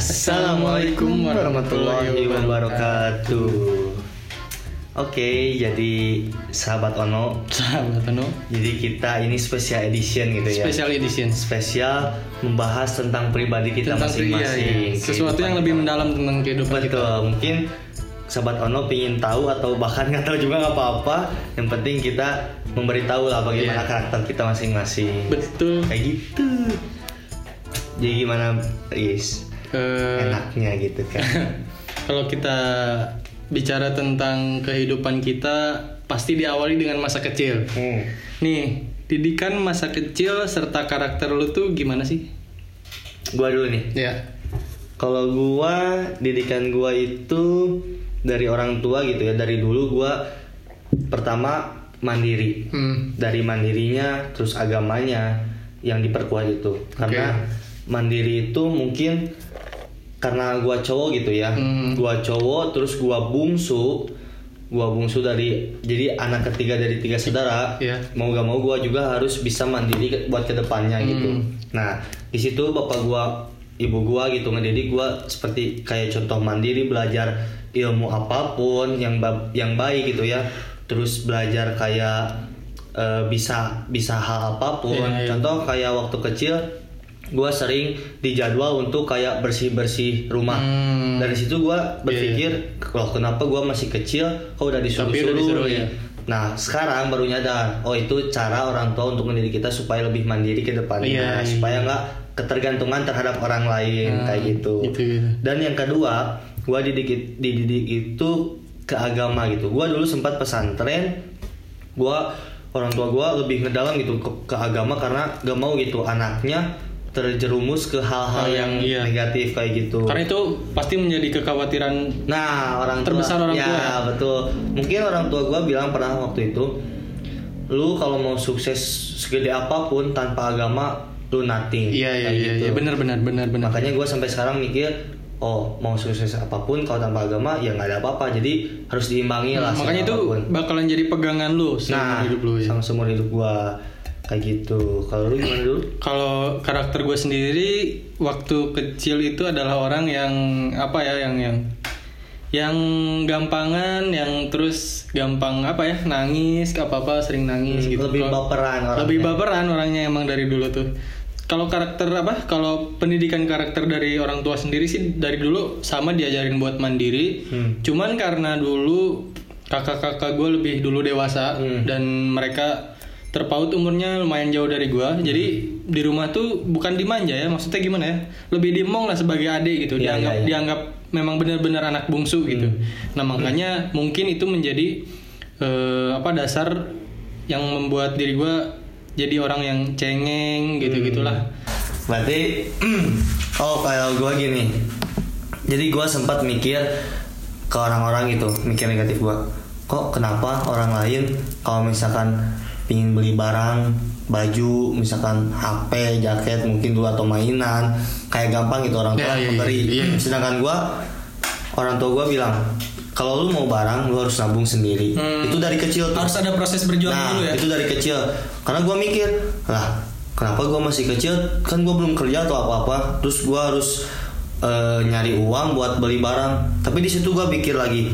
Assalamualaikum warahmatullahi wabarakatuh. Oke, jadi sahabat Ono, Sahabat Ono, jadi kita ini special edition gitu ya. special edition. Spesial membahas tentang pribadi kita iya, masing-masing. iya. sesuatu yang lebih mendalam tentang kehidupan kita. Betul, mungkin sahabat Ono pingin tahu atau bahkan nggak tahu juga nggak apa-apa. Yang penting kita memberitahu lah bagaimana Iya. karakter kita masing-masing. Betul. Kayak gitu. Jadi gimana, Is? Eh, Enaknya gitu kan. kalau kita bicara tentang kehidupan kita pasti diawali dengan masa kecil. Hmm. Nih, didikan masa kecil serta karakter lu tuh gimana sih? Gua dulu nih. Ya. Kalau gua didikan gua itu dari orang tua gitu ya. Dari dulu gua pertama mandiri. Hmm. Dari mandirinya terus agamanya yang diperkuat itu. Karena mandiri itu mungkin karena gua cowok gitu ya. Hmm. Gua cowok terus gua bungsu. Gua bungsu dari jadi anak ketiga dari tiga saudara. Iya. Mau gak mau gua juga harus bisa mandiri buat ke depannya gitu. Hmm. Nah, di situ bapak gua, ibu gua gitu ngedidik gua seperti kayak contoh mandiri belajar ilmu apa pun yang ba- yang baik gitu ya. Terus belajar kayak eh, bisa bisa hal apa pun. Iya, iya. Contoh kayak waktu kecil gua sering dijadwal untuk kayak bersih-bersih rumah. Hmm. Dari situ gua berpikir, loh kenapa gua masih kecil kok udah disuruh, nih?" ya. Nah, sekarang baru nyadar, oh itu cara orang tua untuk mendidik kita supaya lebih mandiri ke depannya, Iya, iya. supaya nggak ketergantungan terhadap orang lain Hmm, kayak gitu. gitu, gitu. Dan yang kedua, gua dididik dididik itu ke agama gitu. Gua dulu sempat pesantren, gua orang tua gua lebih ngedalam gitu ke, ke agama karena gak mau gitu anaknya terjerumus ke hal-hal Hal yang iya. negatif kayak gitu. Karena itu pasti menjadi kekhawatiran Nah, orang tua, Terbesar orang ya, tua ya? betul. Mungkin orang tua gua bilang pernah waktu itu, lu kalau mau sukses segede apa pun tanpa agama, lu nothing. Iya iya Kayak iya, gitu. iya benar benar benar benar. Makanya gua sampai sekarang mikir, oh mau sukses apa pun kalau tanpa agama ya nggak ada apa-apa. Jadi harus diimbangi lah. sama Makanya itu apa pun. bakalan jadi pegangan lu seumur nah, hidup lu ya. sama seumur hidup gua kayak gitu. Kalau lu gimana dulu? Kalau karakter gue sendiri waktu kecil itu adalah orang yang apa ya yang yang yang gampangan, yang terus gampang apa ya nangis, apa apa sering nangis gitu. Hmm, Lebih Kalau- baperan orangnya. Lebih baperan orangnya emang dari dulu tuh. Kalau karakter apa? Kalau pendidikan karakter dari orang tua sendiri sih dari dulu sama diajarin buat mandiri. Hmm. Cuman karena dulu kakak-kakak gue lebih dulu dewasa Hmm. dan mereka terpaut umurnya lumayan jauh dari gua. Jadi di rumah tuh bukan dimanja ya, maksudnya gimana ya? Lebih dimong lah sebagai adik gitu. Iya, dianggap iya, iya. dianggap memang benar-benar anak bungsu gitu. Nah, makanya mungkin itu menjadi eh, apa dasar yang membuat diri gua jadi orang yang cengeng gitu-gitulah. Berarti oh kalau gua gini. Jadi gua sempat mikir ke orang-orang gitu, mikir negatif gua. Kok kenapa orang lain kalau misalkan pingin beli barang, baju, misalkan HP, jaket mungkin dulu atau mainan, kayak gampang gitu orang tua Ya, iya, iya, memberi. iya. Sedangkan gua orang tua gua bilang, kalau lu mau barang lu harus nabung sendiri. Hmm. Itu dari kecil tuh. Harus ada proses berjuang Nah, dulu ya. itu dari kecil. Karena gue mikir, lah, kenapa gue masih kecil? Kan gue belum kerja atau apa-apa. Terus gue harus eh, nyari uang buat beli barang. Tapi di situ gue pikir lagi,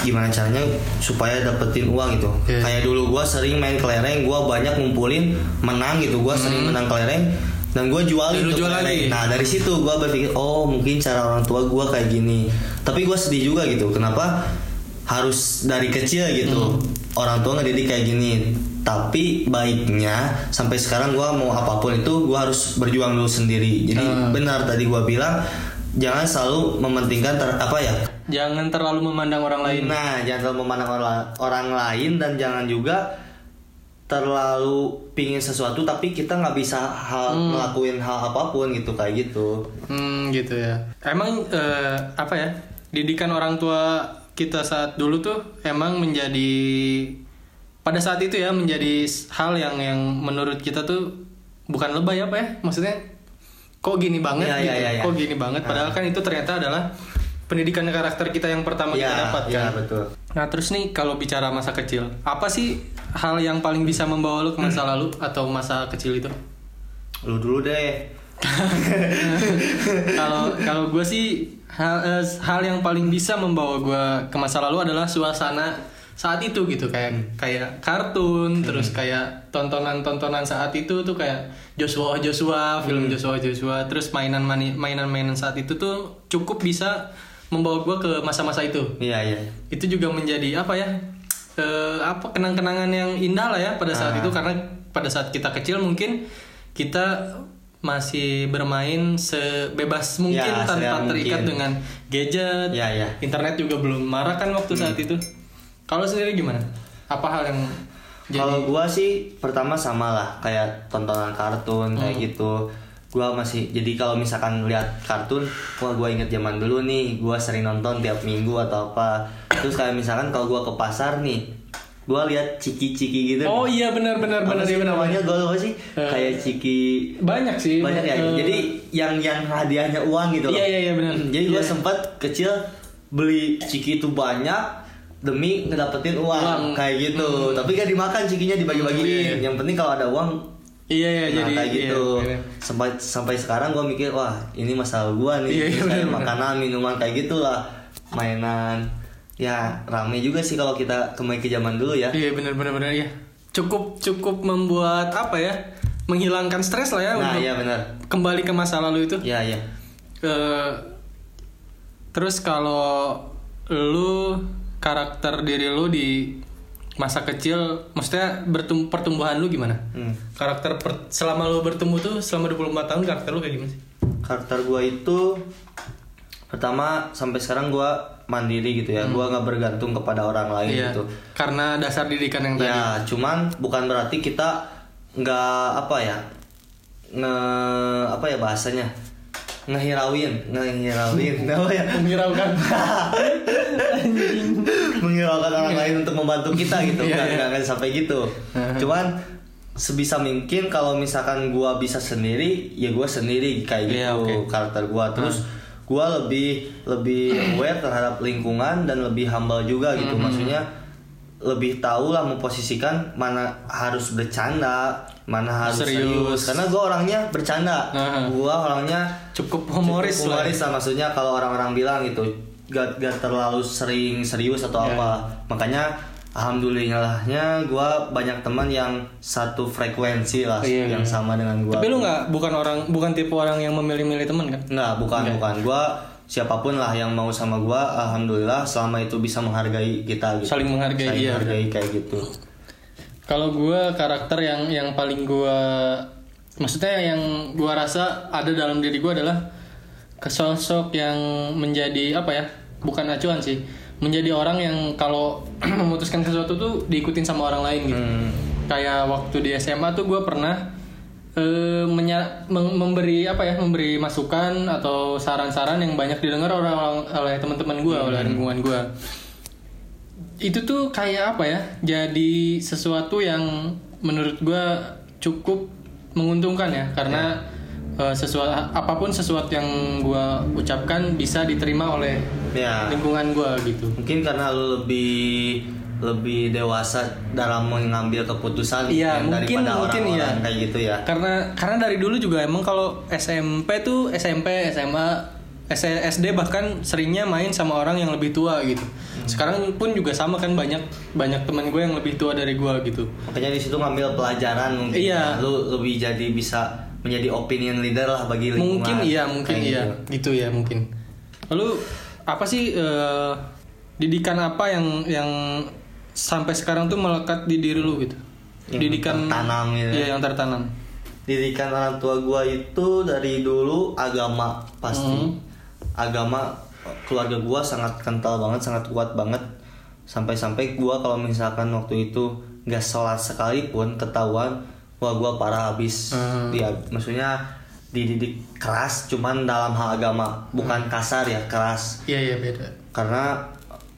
gimana caranya supaya dapetin uang gitu. Iya. Kayak dulu gue sering main kelereng, gue banyak ngumpulin menang gitu. Gue sering menang kelereng dan gue jualin lu tuh jual lagi? Nah dari situ gue berpikir, oh mungkin cara orang tua gue kayak gini. Tapi gue sedih juga gitu. Kenapa? harus dari kecil gitu orang tua ngedidik kayak gini tapi baiknya sampai sekarang gua mau apa pun itu gua harus berjuang dulu sendiri jadi Ah. benar tadi gua bilang jangan selalu mementingkan ter- apa ya Jangan terlalu memandang orang lain. nah jangan terlalu memandang orang, orang lain dan jangan juga terlalu pingin sesuatu tapi kita nggak bisa hal ngelakuin hal apa pun gitu kayak gitu Hmm gitu ya. Emang eh, apa ya? Didikan orang tua kita saat dulu tuh emang menjadi pada saat itu ya menjadi hal yang yang menurut kita tuh bukan lebay apa ya? Maksudnya kok gini banget Iya, gitu. iya, iya, iya. Kok gini banget padahal kan itu ternyata adalah pendidikan karakter kita yang pertama kita Iya, dapatkan. iya, betul. Nah terus nih kalau bicara masa kecil, apa sih hal yang paling bisa membawa lu ke masa lalu atau masa kecil itu? lu dulu deh Kalau kalau gue sih hal, eh, hal yang paling bisa membawa gue ke masa lalu adalah suasana saat itu gitu kayak kayak kartun terus kayak tontonan-tontonan saat itu tuh kayak Joshua Joshua film Joshua Joshua terus mainan mani- mainan-mainan saat itu tuh cukup bisa membawa gue ke masa-masa itu Iya iya. itu juga menjadi apa ya eh, apa kenang-kenangan yang indah lah ya pada saat Ah. itu karena pada saat kita kecil mungkin kita masih bermain sebebas mungkin Ya, tanpa terikat mungkin. dengan gadget Ya, ya. internet juga belum marah kan waktu saat itu kalau sendiri gimana apa hal yang jadi Kalau gua sih pertama sama lah kayak tontonan kartun kayak Hmm. gitu. Gua masih jadi kalau misalkan lihat kartun, wah gua inget zaman dulu nih, gua sering nonton tiap minggu atau apa. Terus kayak misalkan kalau gua ke pasar nih, gua lihat ciki-ciki gitu. oh iya benar benar benar sih iya benar namanya gua lupa sih Eh. kayak ciki banyak sih banyak ya. Eh, Jadi yang yang hadiahnya uang gitu loh. Iya, iya, iya, benar. Jadi gua Iya. sempat kecil beli ciki itu banyak demi ngedapetin uang, Uang. kayak gitu. Tapi gak dimakan cikinya dibagi-bagiin. Hmm, iya. Yang penting kalau ada uang iya iya nah, jadi kayak iya, gitu. iya. Sampai sampai sekarang gua mikir wah ini masalah gua nih. Iya, iya, kayak makanan, minuman kayak gitulah. Mainan. Ya rame juga sih kalau kita kembali ke zaman dulu ya. Iya benar benar benar ya. Cukup cukup membuat apa ya? Menghilangkan stres lah ya Nah untuk iya benar. kembali ke masa lalu itu. Iya iya. Eh, terus kalau lu karakter diri lu di masa kecil, maksudnya bertum pertumbuhan lu gimana? Hmm. Karakter per- selama lu bertumbuh tuh selama 24 tahun karakter lu kayak gimana sih? karakter gua itu pertama sampai sekarang gua mandiri gitu ya gua nggak bergantung kepada orang lain Iya. gitu Karena dasar didikan yang tadi. ya cuman bukan berarti kita nggak apa ya nge apa ya bahasanya ngehirauin ngehirauin apa ya Menghiraukan. menghiraukan orang lain untuk membantu kita gitu Iya, nggak iya. nggak sampai gitu cuman sebisa mungkin kalau misalkan gua bisa sendiri ya gua sendiri kayak gitu Iya, oke. karakter gua terus gua lebih lebih aware terhadap lingkungan dan lebih humble juga gitu Hmm. maksudnya lebih tahu lah memposisikan mana harus bercanda mana harus serius, Serius. karena gua orangnya bercanda Nah. gua orangnya Cukup humoris Cukup lah. humoris lah maksudnya kalau orang-orang bilang gitu gak, gak terlalu sering serius atau Ya. apa makanya alhamdulillahnya gue banyak teman yang satu frekuensi lah Iya, yang iya. sama dengan gue Tapi lu nggak bukan orang bukan tipe orang yang memilih-milih teman kan? nggak bukan Nggak. bukan gue siapa pun lah yang mau sama gue alhamdulillah selama itu bisa menghargai kita gitu Saling menghargai, Saling iya. menghargai kayak gitu Kalau gue karakter yang yang paling gue maksudnya yang gue rasa ada dalam diri gue adalah kesosok yang menjadi apa ya? Bukan acuan sih, menjadi orang yang kalau memutuskan sesuatu tuh diikutin sama orang lain gitu. Hmm. Kayak waktu di SMA tuh gue pernah eh, menya- mem- memberi apa ya? Memberi masukan atau saran-saran yang banyak didengar orang oleh teman-teman gue, oleh lingkungan gue itu tuh kayak apa ya jadi sesuatu yang menurut gua cukup menguntungkan ya karena eh, sesuatu apa pun sesuatu yang gua ucapkan bisa diterima oleh ya. lingkungan gua gitu. Mungkin karena lebih lebih dewasa dalam mengambil keputusan Iya, yang mungkin- daripada mungkin orang-orang iya. kayak gitu ya karena karena dari dulu juga emang kalau SMP tuh SMP SMA SD bahkan seringnya main sama orang yang lebih tua gitu sekarang pun juga sama kan banyak banyak teman gue yang lebih tua dari gua gitu makanya di situ ngambil pelajaran mungkin Iya. ya. lu lebih jadi bisa menjadi opinion leader lah bagi lingkungan mungkin iya mungkin Kayak iya gitu. gitu. ya mungkin lalu apa sih eh, didikan apa yang yang sampai sekarang tuh melekat di diri lu gitu Yang didikan tertanam gitu ya. iya yang tertanam didikan orang tua gua itu dari dulu agama pasti Hmm. agama keluarga gua sangat kental banget sangat kuat banget sampai-sampai gua kalau misalkan waktu itu nggak sholat sekalipun ketahuan wah gua parah habis Hmm. dia maksudnya dididik keras cuman dalam hal agama bukan Hmm. kasar ya keras iya iya beda karena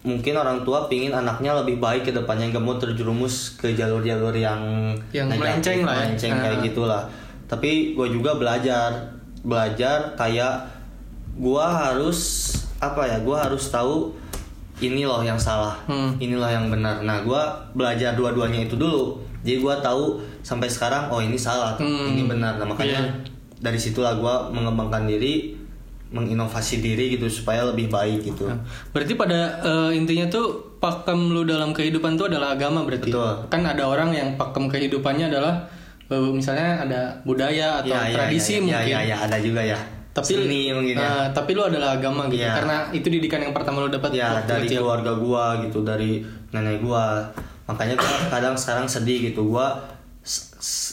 mungkin orang tua pingin anaknya lebih baik ke depannya nggak mau terjerumus ke jalur-jalur yang Yang melenceng lah ya. melenceng kayak Ah. gitulah tapi gue juga belajar belajar kayak gue harus apa ya gue harus tahu ini loh yang salah Hmm. inilah yang benar nah gue belajar dua-duanya itu dulu jadi gue tahu sampai sekarang oh ini salah Hmm. ini benar nah makanya Iya. dari situlah gue mengembangkan diri menginovasi diri gitu supaya lebih baik gitu Nah, Berarti pada eh, intinya tuh pakem lu dalam kehidupan tuh adalah agama berarti. Betul. Kan ada orang yang pakem kehidupannya adalah eh, misalnya ada budaya atau Ya, ya, tradisi ya, ya, mungkin. ya, ya, ada juga ya Tapi seni mungkin ya eh, tapi lu adalah agama gitu. Iya. Karena itu didikan yang pertama lu dapat ya dari kecil. keluarga gua gitu dari nenek gua makanya gua kadang sekarang sedih gitu gua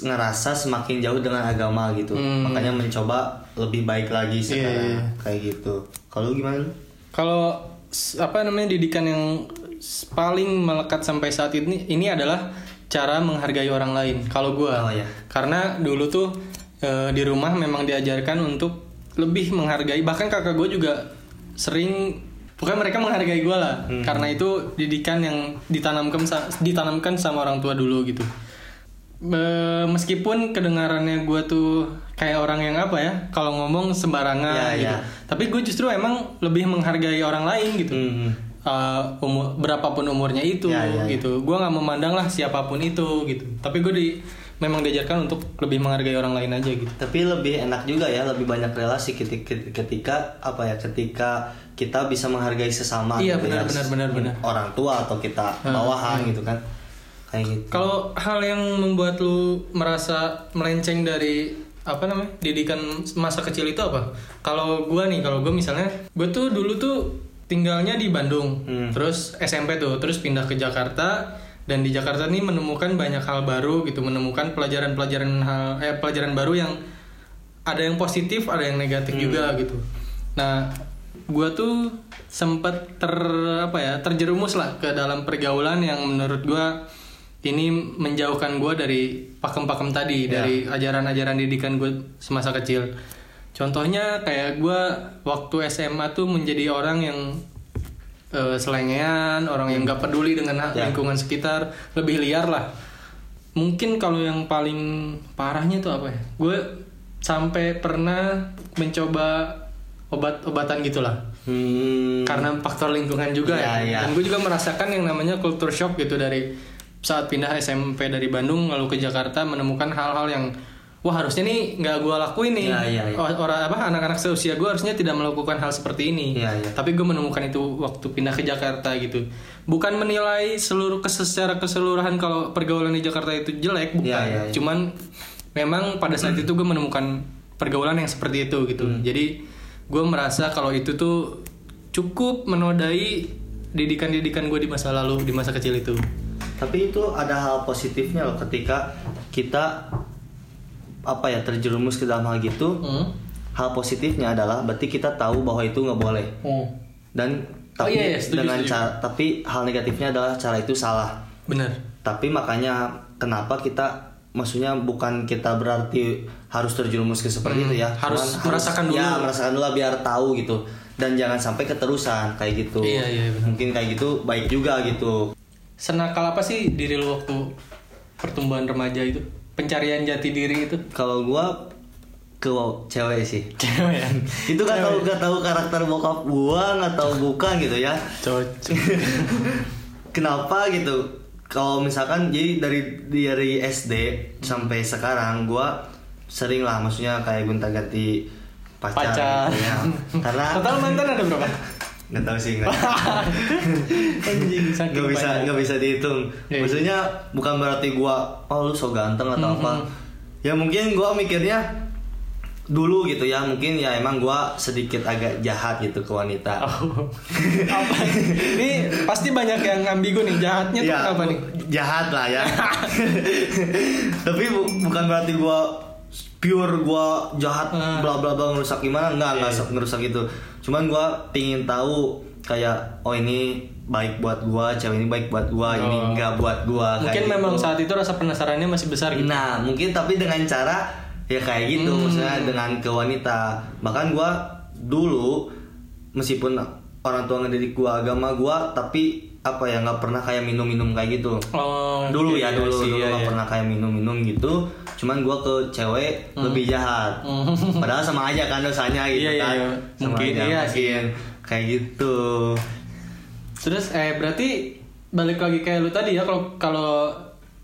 ngerasa semakin jauh dengan agama gitu Hmm. makanya mencoba lebih baik lagi sekarang iya. kayak gitu kalau gimana? Kalau apa namanya didikan yang paling melekat sampai saat ini ini adalah cara menghargai orang lain. Kalau gua, Oh, ya. karena dulu tuh e, di rumah memang diajarkan untuk lebih menghargai. Bahkan kakak gue juga sering, pokoknya mereka menghargai gua lah. Hmm. Karena itu didikan yang ditanamkan ditanamkan sama orang tua dulu gitu. E, meskipun kedengarannya gue tuh kayak orang yang apa ya, kalau ngomong sembarangan Ya, gitu. ya. Tapi gue justru emang lebih menghargai orang lain gitu. Hmm. Uh, umur berapapun umurnya itu Ya, ya, ya. gitu. Gue nggak memandang lah siapa pun itu gitu. Tapi gue di memang diajarkan untuk lebih menghargai orang lain aja gitu. tapi lebih enak juga ya lebih banyak relasi ketika, ketika apa ya ketika kita bisa menghargai sesama Iya, gitu ya. benar, benar, benar, benar. orang tua atau kita bawahan gitu kan kayak gitu Kalau hal yang membuat lu merasa melenceng dari apa namanya didikan masa kecil itu apa? Kalau gue nih, kalau gue misalnya, gue tuh dulu tuh tinggalnya di Bandung, Hmm. terus SMP tuh, terus pindah ke Jakarta dan di Jakarta nih menemukan banyak hal baru gitu, menemukan pelajaran-pelajaran hal eh pelajaran baru yang ada yang positif, ada yang negatif juga gitu. Nah, gue tuh sempet ter apa ya terjerumus lah ke dalam pergaulan yang menurut gue ini menjauhkan gue dari pakem-pakem tadi Ya. dari ajaran-ajaran didikan gue semasa kecil. Contohnya kayak gue waktu SMA tuh menjadi orang yang eh, selengean, orang yang gak peduli dengan Ya. lingkungan sekitar, lebih liar lah. Mungkin kalau yang paling parahnya tuh apa ya? Gue sampai pernah mencoba obat-obatan gitulah hmm. karena faktor lingkungan juga Iya, ya. iya. Dan gue juga merasakan yang namanya culture shock gitu dari saat pindah SMP dari Bandung lalu ke Jakarta menemukan hal-hal yang wah harusnya nih nggak gue lakuin nih. Iya, iya. O- Orang apa anak-anak seusia gue harusnya tidak melakukan hal seperti ini. Iya, iya. Tapi gue menemukan itu waktu pindah ke Jakarta gitu. Bukan menilai seluruh secara keseluruhan kalau pergaulan di Jakarta itu jelek, bukan. Iya, iya, iya. Cuman memang pada saat itu gue menemukan pergaulan yang seperti itu gitu. Hmm. Jadi gue merasa kalau itu tuh cukup menodai didikan-didikan gue di masa lalu, di masa kecil itu. Tapi itu ada hal positifnya loh ketika kita apa ya terjerumus ke dalam hal gitu. Hmm. Hal positifnya adalah berarti kita tahu bahwa itu nggak boleh dan Oh, tapi iya, iya, setuju, dengan setuju. cara tapi hal negatifnya adalah cara itu salah. Bener. Tapi makanya kenapa kita maksudnya bukan kita berarti harus terjerumus ke seperti Hmm, itu ya. harus Cuman merasakan Ya, dulu. merasakan dulu lah biar tahu gitu. Dan jangan sampai keterusan kayak gitu. Iya, iya, benar. Mungkin kayak gitu baik juga gitu. Senakal apa sih diri lu waktu pertumbuhan remaja itu? Pencarian jati diri itu? Kalau gua ke cewek sih. Cewek itu gak tahu gak tahu karakter bokap gua nggak tahu bukan gitu ya Cocok. kenapa gitu kalau misalkan jadi dari dari SD sampai sekarang gua sering lah maksudnya kayak gonta ganti pacar, Pacar. gitu ya. karena Total mantan ada berapa? Nggak tahu sih nggak Anjing, nggak bisa nggak bisa dihitung Iya. maksudnya bukan berarti gua oh lu so ganteng atau Mhm. apa ya mungkin gua mikirnya dulu gitu ya mungkin ya emang gua sedikit agak jahat gitu ke wanita Oh. apa? Ini pasti banyak yang ambigu nih. Jahatnya tuh Ya, apa nih? jahat lah ya tapi bu- bukan berarti gua pure gua jahat Hmm. bla bla bla ngerusak gimana enggak enggak Iya. ngerusak itu cuman gua pingin tahu kayak oh ini baik buat gua cewek ini baik buat gua ini Oh. enggak buat gua Mungkin kayak memang gitu. saat itu rasa penasarannya masih besar gitu. Nah, mungkin tapi dengan cara ya kayak gitu, Hmm. maksudnya dengan ke wanita. Bahkan gua dulu meskipun orang tua ngedidik gua agama gua, tapi apa ya nggak pernah kayak minum-minum kayak gitu. Oh, dulu iya, ya dulu sih, dulu iya, nggak iya. pernah kayak minum-minum gitu. Cuman gua ke cewek lebih jahat. Hmm. Padahal sama aja kan dosanya gitu Iya, iya, kan. iya. Sama Mungkin aja, iya sih. mungkin kayak gitu. Terus eh berarti balik lagi kayak lu tadi ya kalau kalau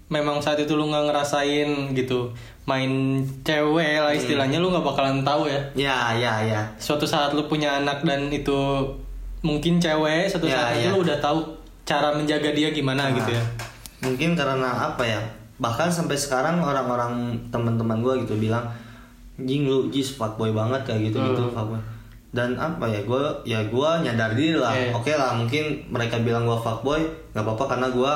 memang saat itu lu nggak ngerasain gitu main cewek lah istilahnya lu nggak bakalan tahu ya ya ya ya suatu saat lu punya anak dan itu mungkin cewek suatu Ya, saat itu ya. lu udah tahu cara menjaga dia gimana Nah, gitu ya? Mungkin karena apa ya? Bahkan sampai sekarang orang-orang teman-teman gue gitu bilang jing lu jis fuckboy banget kayak gitu gitu Hmm. fuckboy. Dan apa ya? Gue ya gue nyadar diri lah. Iya. oke lah mungkin mereka bilang gue fuckboy nggak apa-apa karena gue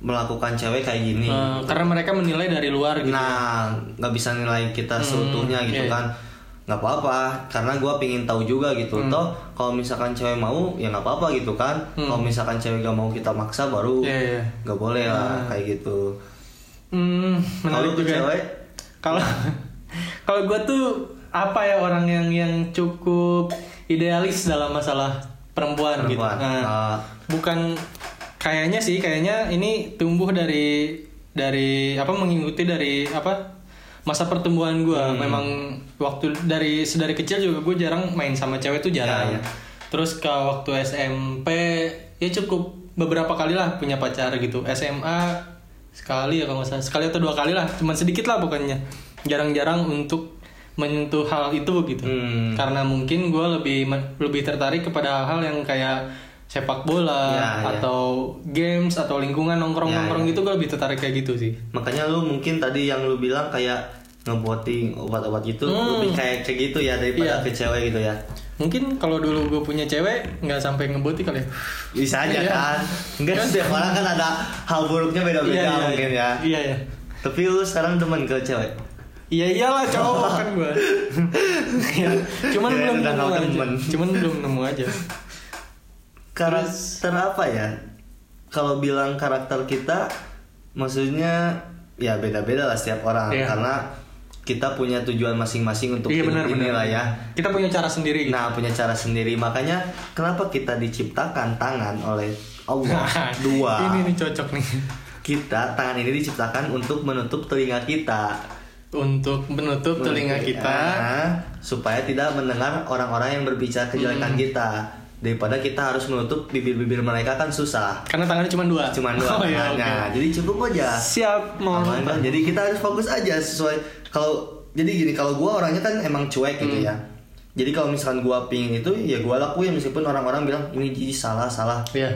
melakukan cewek kayak gini. Eh, karena mereka menilai dari luar gitu. Nah nggak bisa nilai kita seutuhnya gitu iya. kan nggak apa-apa karena gue pingin tahu juga gitu Hmm. toh kalau misalkan cewek mau ya nggak apa-apa gitu kan kalau misalkan cewek gak mau kita maksa baru Iya, iya. nggak boleh lah kayak gitu Hmm, kalau tuh cewek Kalau kalau gue tuh apa ya orang yang yang cukup idealis dalam masalah perempuan, gitu. Perempuan. Nah, Ah. bukan kayaknya sih, kayaknya ini tumbuh dari dari apa mengikuti dari apa masa pertumbuhan gue. Hmm. Memang waktu dari sedari kecil juga gue jarang main sama cewek tuh jarang. Ya, ya. Terus ke waktu SMP ya cukup beberapa kali lah punya pacar gitu. SMA sekali ya kalau nggak salah sekali atau dua kali lah cuman sedikit lah pokoknya jarang-jarang untuk menyentuh hal itu gitu Hmm. karena mungkin gue lebih lebih tertarik kepada hal yang kayak sepak bola Ya, ya. atau games atau lingkungan nongkrong-nongkrong Ya, ya. gitu gue lebih tertarik kayak gitu sih makanya lu mungkin tadi yang lu bilang kayak ngebuatin obat-obat gitu Hmm. lebih kayak kayak gitu ya daripada Iya. ke cewek gitu ya mungkin kalau dulu gue punya cewek nggak sampai ngeboti kali ya bisa aja Iya. kan enggak setiap orang kan ada hal buruknya beda-beda Iya, iya, mungkin iya. ya iya iya tapi lu sekarang demen ke cewek Iya iyalah cowok kan gue. Iya. Cuman Ya, belum nemu aja. temen. Cuman belum nemu aja. Karakter apa ya kalau bilang karakter kita maksudnya ya beda-beda lah setiap orang Iya. karena kita punya tujuan masing-masing untuk iya benar ini lah ya Kita punya cara sendiri. gitu. Nah, punya cara sendiri. Makanya kenapa kita diciptakan tangan oleh Allah dua. Ini nih cocok nih. Kita tangan ini diciptakan untuk menutup telinga kita. Untuk menutup telinga kita. Nah, supaya tidak mendengar orang-orang yang berbicara kejelekan Hmm. kita. Daripada kita harus menutup bibir-bibir mereka kan susah. Karena tangannya cuma dua. Cuma dua Oh, iya, tangannya. oke. Jadi cukup aja. Siap mau. Aman? Jadi kita harus fokus aja sesuai kalau jadi gini kalau gua orangnya kan emang cuek Hmm. gitu ya. Jadi kalau misalkan gua pingin itu ya gua lakuin meskipun orang-orang bilang ini jadi salah salah. Iya.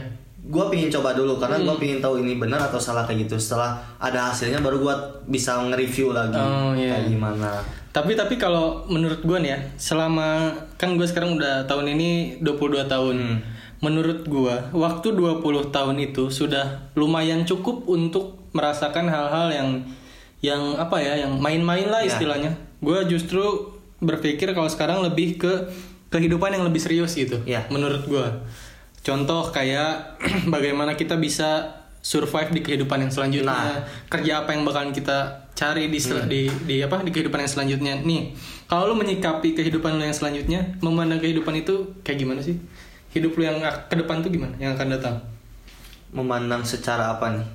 Gua pingin coba dulu karena Hmm. gua pingin tahu ini benar atau salah kayak gitu. Setelah ada hasilnya baru gua bisa nge-review lagi Oh, iya. kayak gimana. Tapi tapi kalau menurut gue nih ya, selama kan gue sekarang udah tahun ini 22 tahun. Hmm. Menurut gue, waktu 20 tahun itu sudah lumayan cukup untuk merasakan hal-hal yang yang apa ya, yang main-main lah Ya. istilahnya. Gue justru berpikir kalau sekarang lebih ke kehidupan yang lebih serius gitu. Ya. Menurut gue. Contoh kayak bagaimana kita bisa survive di kehidupan yang selanjutnya. Nah. kerja apa yang bakalan kita cari di, sel- di di apa di kehidupan yang selanjutnya. Nih kalau lu menyikapi kehidupan lu yang selanjutnya memandang kehidupan itu kayak gimana sih? Hidup lu yang ke depan tuh gimana yang akan datang? Memandang secara apa nih?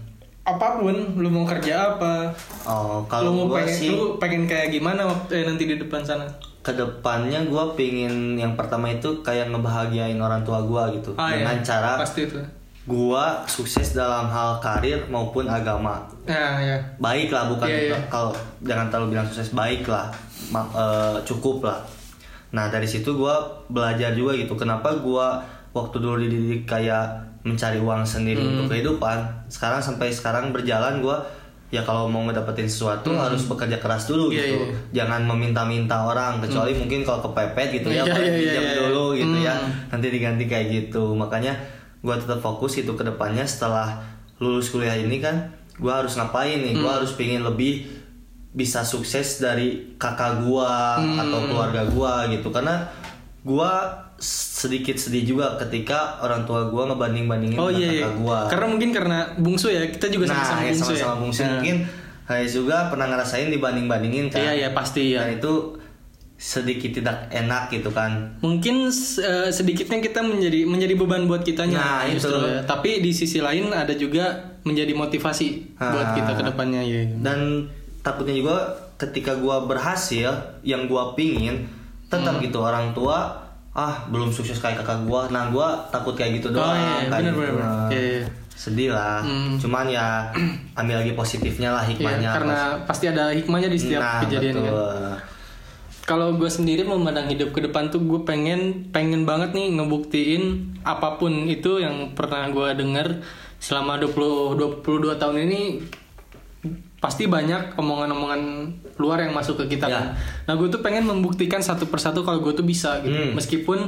apa pun lu mau kerja apa? Oh, lu kalau mau gua pengen sih lu pengen kayak gimana eh, nanti di depan sana ke depannya gue pingin yang pertama itu kayak ngebahagiain orang tua gue gitu. Ah, dengan iya. cara pasti itu. gue sukses dalam hal karir maupun agama. Nah ya. Baik lah bukan Iya, iya. kalau jangan terlalu bilang sukses baik lah Ma- eh, cukup lah nah dari situ gue belajar juga gitu. Kenapa gue waktu dulu dididik kayak mencari uang sendiri Hmm. untuk kehidupan sekarang sampai sekarang berjalan gue ya kalau mau ngedapetin sesuatu harus bekerja keras dulu Hmm. Iya, gitu iya. Hmm. jangan meminta-minta orang kecuali mungkin kalau kepepet gitu ya Iya, iya, iya, pinjam iya. dulu gitu ya Hmm. nanti diganti kayak gitu makanya gue tetap fokus itu ke depannya setelah lulus kuliah ini kan gue harus ngapain nih Hmm. gue harus pengen lebih bisa sukses dari kakak gue Hmm. atau keluarga gue gitu karena gue sedikit sedih juga ketika orang tua gue ngebanding bandingin oh dengan iya, iya. kakak gue karena mungkin karena bungsu ya kita juga nah sama-sama ya bungsu sama-sama ya bungsu Nah. mungkin Hayes juga pernah ngerasain dibanding bandingin kan iya iya pasti ya dan itu sedikit tidak enak gitu kan mungkin eh, sedikitnya kita menjadi menjadi beban buat kitanya Nah, justru itu. ya. tapi di sisi lain ada juga menjadi motivasi buat Ah. kita ke depannya ya dan takutnya juga ketika gua berhasil yang gua pingin tetap Hmm. gitu orang tua ah belum sukses kayak kakak gua nah gua takut kayak gitu oh doang iya kayak benar gitu. benar. Nah, Iya, iya. sedih lah Hmm. cuman ya ambil lagi positifnya lah Iya, hikmahnya karena pasti ada hikmahnya di setiap nah, kejadian kan. betul. Kalau gue sendiri memandang hidup ke depan tuh gue pengen pengen banget nih ngebuktiin apa pun itu yang pernah gue denger selama 20 22 tahun ini pasti banyak omongan-omongan luar yang masuk ke kita Ya. kan. Nah gue tuh pengen membuktikan satu persatu kalau gue tuh bisa gitu. Hmm. Meskipun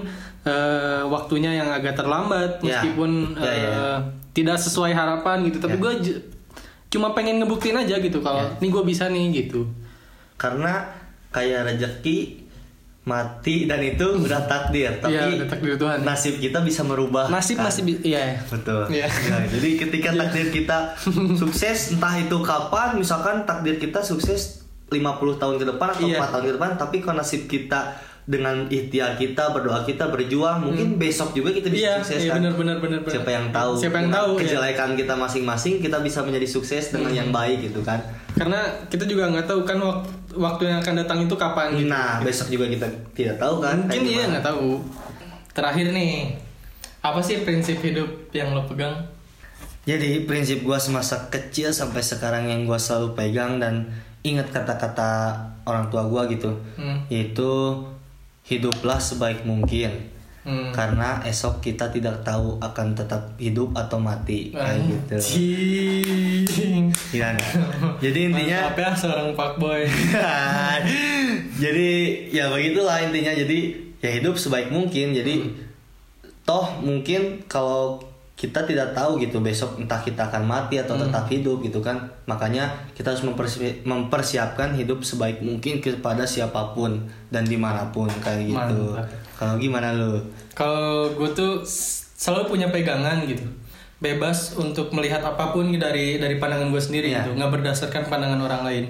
eh, waktunya yang agak terlambat, Ya. meskipun Ya, ya. eh, tidak sesuai harapan gitu. Tapi Ya. gue j- cuma pengen ngebuktiin aja gitu kalau Ya. nih gue bisa nih gitu. karena kayak rezeki mati dan itu udah takdir tapi Iya, udah takdir Tuhan. nasib kita bisa merubah Nasib kan? masih bi- iya. betul Iya. Ya, jadi ketika takdir kita sukses entah itu kapan misalkan takdir kita sukses 50 tahun ke depan atau Iya. 4 tahun ke depan tapi kalau nasib kita dengan ikhtiar kita berdoa kita berjuang mungkin besok juga kita bisa Iya, sukses iya kan benar benar benar. siapa yang tahu Siapa yang tahu ya. kejelekan kita masing-masing kita bisa menjadi sukses dengan yang baik gitu kan Karena kita juga nggak tahu kan waktu, waktu yang akan datang itu kapan gitu. nah besok juga kita tidak tahu kan Mungkin iya nggak tahu. Terakhir nih, apa sih prinsip hidup yang lo pegang? Jadi prinsip gua semasa kecil sampai sekarang yang gua selalu pegang dan ingat kata-kata orang tua gua gitu, Hmm. yaitu hiduplah sebaik mungkin. Hmm. Karena esok kita tidak tahu akan tetap hidup atau mati kayak gitu. Anjing. Gimana? Jadi intinya Mantap ya seorang fuckboy. jadi ya begitulah intinya jadi ya hidup sebaik mungkin jadi toh mungkin kalau kita tidak tahu gitu besok entah kita akan mati atau tetap hidup gitu kan makanya kita harus mempersi- mempersiapkan hidup sebaik mungkin kepada siapa pun dan di mana pun kayak gitu kalau gimana lu Kalau gue tuh selalu punya pegangan gitu. Bebas untuk melihat apa pun dari dari pandangan gue sendiri Iya. gitu, nggak berdasarkan pandangan orang lain.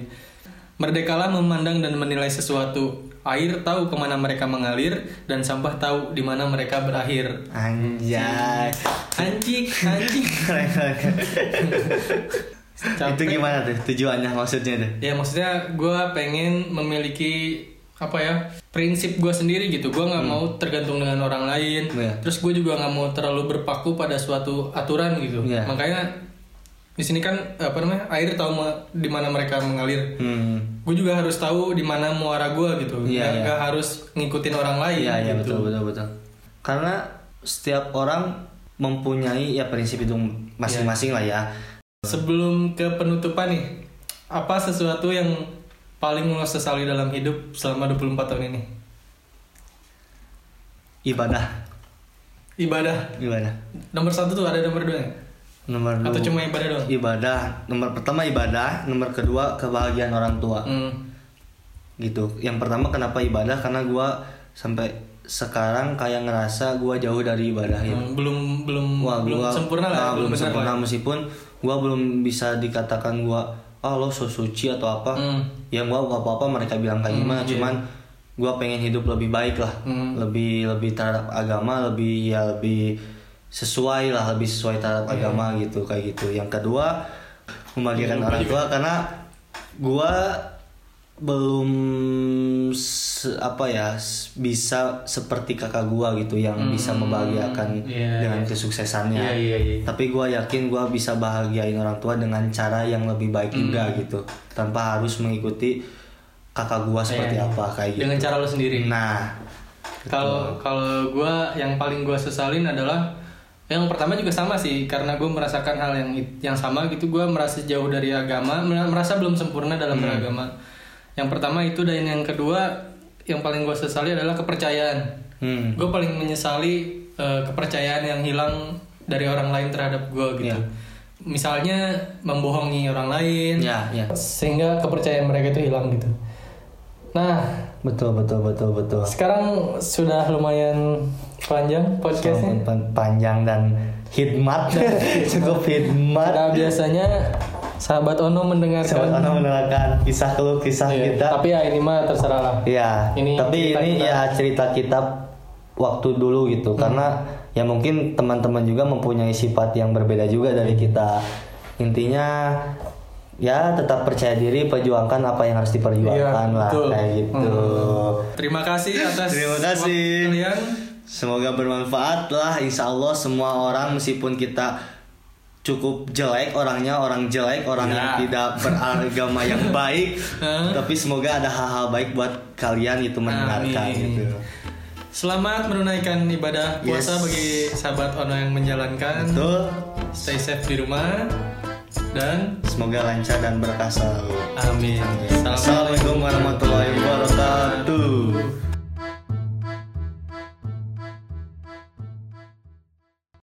Merdekalah memandang dan menilai sesuatu. Air tahu ke mana mereka mengalir dan sampah tahu di mana mereka berakhir. anjay Anjing, anjing. Itu gimana tuh tujuannya maksudnya tuh Ya maksudnya gue pengen memiliki apa ya prinsip gue sendiri gitu. Gue nggak mau tergantung dengan orang lain. Hmm. Iya. Terus gue juga nggak mau terlalu berpaku pada suatu aturan gitu. Iya. Makanya di sini kan apa namanya air tahu di mana mereka mengalir. hmm Gue juga harus tahu di mana muara gue gitu. Nggak- iya. nggak harus ngikutin orang lain. Iya iya gitu. betul betul betul. Karena setiap orang mempunyai ya prinsip hidup masing-masing lah ya. Sebelum ke penutupan nih, apa sesuatu yang paling lo sesali dalam hidup selama 24 tahun ini? Ibadah, Ibadah. ibadah. Nomor satu tuh ada nomor dua nggak? Nomor Atau dua, cuma ibadah doang? ibadah. Nomor pertama ibadah, nomor kedua kebahagiaan orang tua. Hmm. Gitu. Yang pertama kenapa ibadah? Karena gua sampai sekarang kayak ngerasa gua jauh dari ibadah ya. Hmm, belum belum Wah, belum gua, sempurna lah, ah, belum sempurna lah. meskipun gua belum bisa dikatakan gua ah lo so suci atau apa. Hmm. Ya gua gak apa-apa mereka bilang kayak Hmm, gimana, iya. cuman gua pengen hidup lebih baik lah. Hmm. Lebih lebih terhadap agama, lebih ya lebih sesuai lah, lebih sesuai terhadap Iya. agama gitu kayak gitu. Yang kedua membagikan Lupa orang juga. tua karena gua belum se- apa ya bisa seperti kakak gua gitu yang Hmm, bisa membahagiakan iya, dengan iya. kesuksesannya. Iya, iya, iya. Tapi gua yakin gua bisa bahagiain orang tua dengan cara yang lebih baik juga Hmm. gitu, tanpa harus mengikuti kakak gua seperti Iya. apa kayak gitu. Dengan cara lo sendiri. Nah, Kalau kalau gue yang paling gue sesalin adalah yang pertama juga sama sih karena gue merasakan hal yang yang sama gitu gue merasa jauh dari agama merasa belum sempurna dalam Hmm. beragama. Yang pertama itu dan yang kedua yang paling gue sesali adalah kepercayaan. hmm, Gue paling menyesali eh, kepercayaan yang hilang dari orang lain terhadap gue gitu. Iya. Misalnya membohongi orang lain, ya, ya, sehingga kepercayaan mereka itu hilang gitu. Nah, betul betul betul betul. sekarang sudah lumayan panjang podcastnya. Panjang dan hikmat, cukup hikmat. Pada biasanya sahabat Ono mendengarkan. Sobat Ono menerangkan kisah keluh kisah Iya, kita. Tapi ya ini mah terserah lah. Iya, Ini tapi cerita ini kita. ya cerita kita waktu dulu gitu Hmm. karena ya mungkin teman-teman juga mempunyai sifat yang berbeda juga dari kita. Intinya ya tetap percaya diri, perjuangkan apa yang harus diperjuangkan Iya, lah betul. kayak gitu. Hmm. Terima kasih atas Terima kasih. waktu kalian. Semoga bermanfaat lah Insya Allah semua orang meskipun kita cukup jelek orangnya orang jelek orang Ya. yang tidak beragama yang baik tapi semoga ada hal-hal baik buat kalian itu mendengarkan Amin. gitu Selamat menunaikan ibadah puasa Yes. bagi sahabat Ono yang menjalankan. betul Stay safe di rumah dan semoga lancar dan berkah selalu amin. Assalamualaikum warahmatullahi wabarakatuh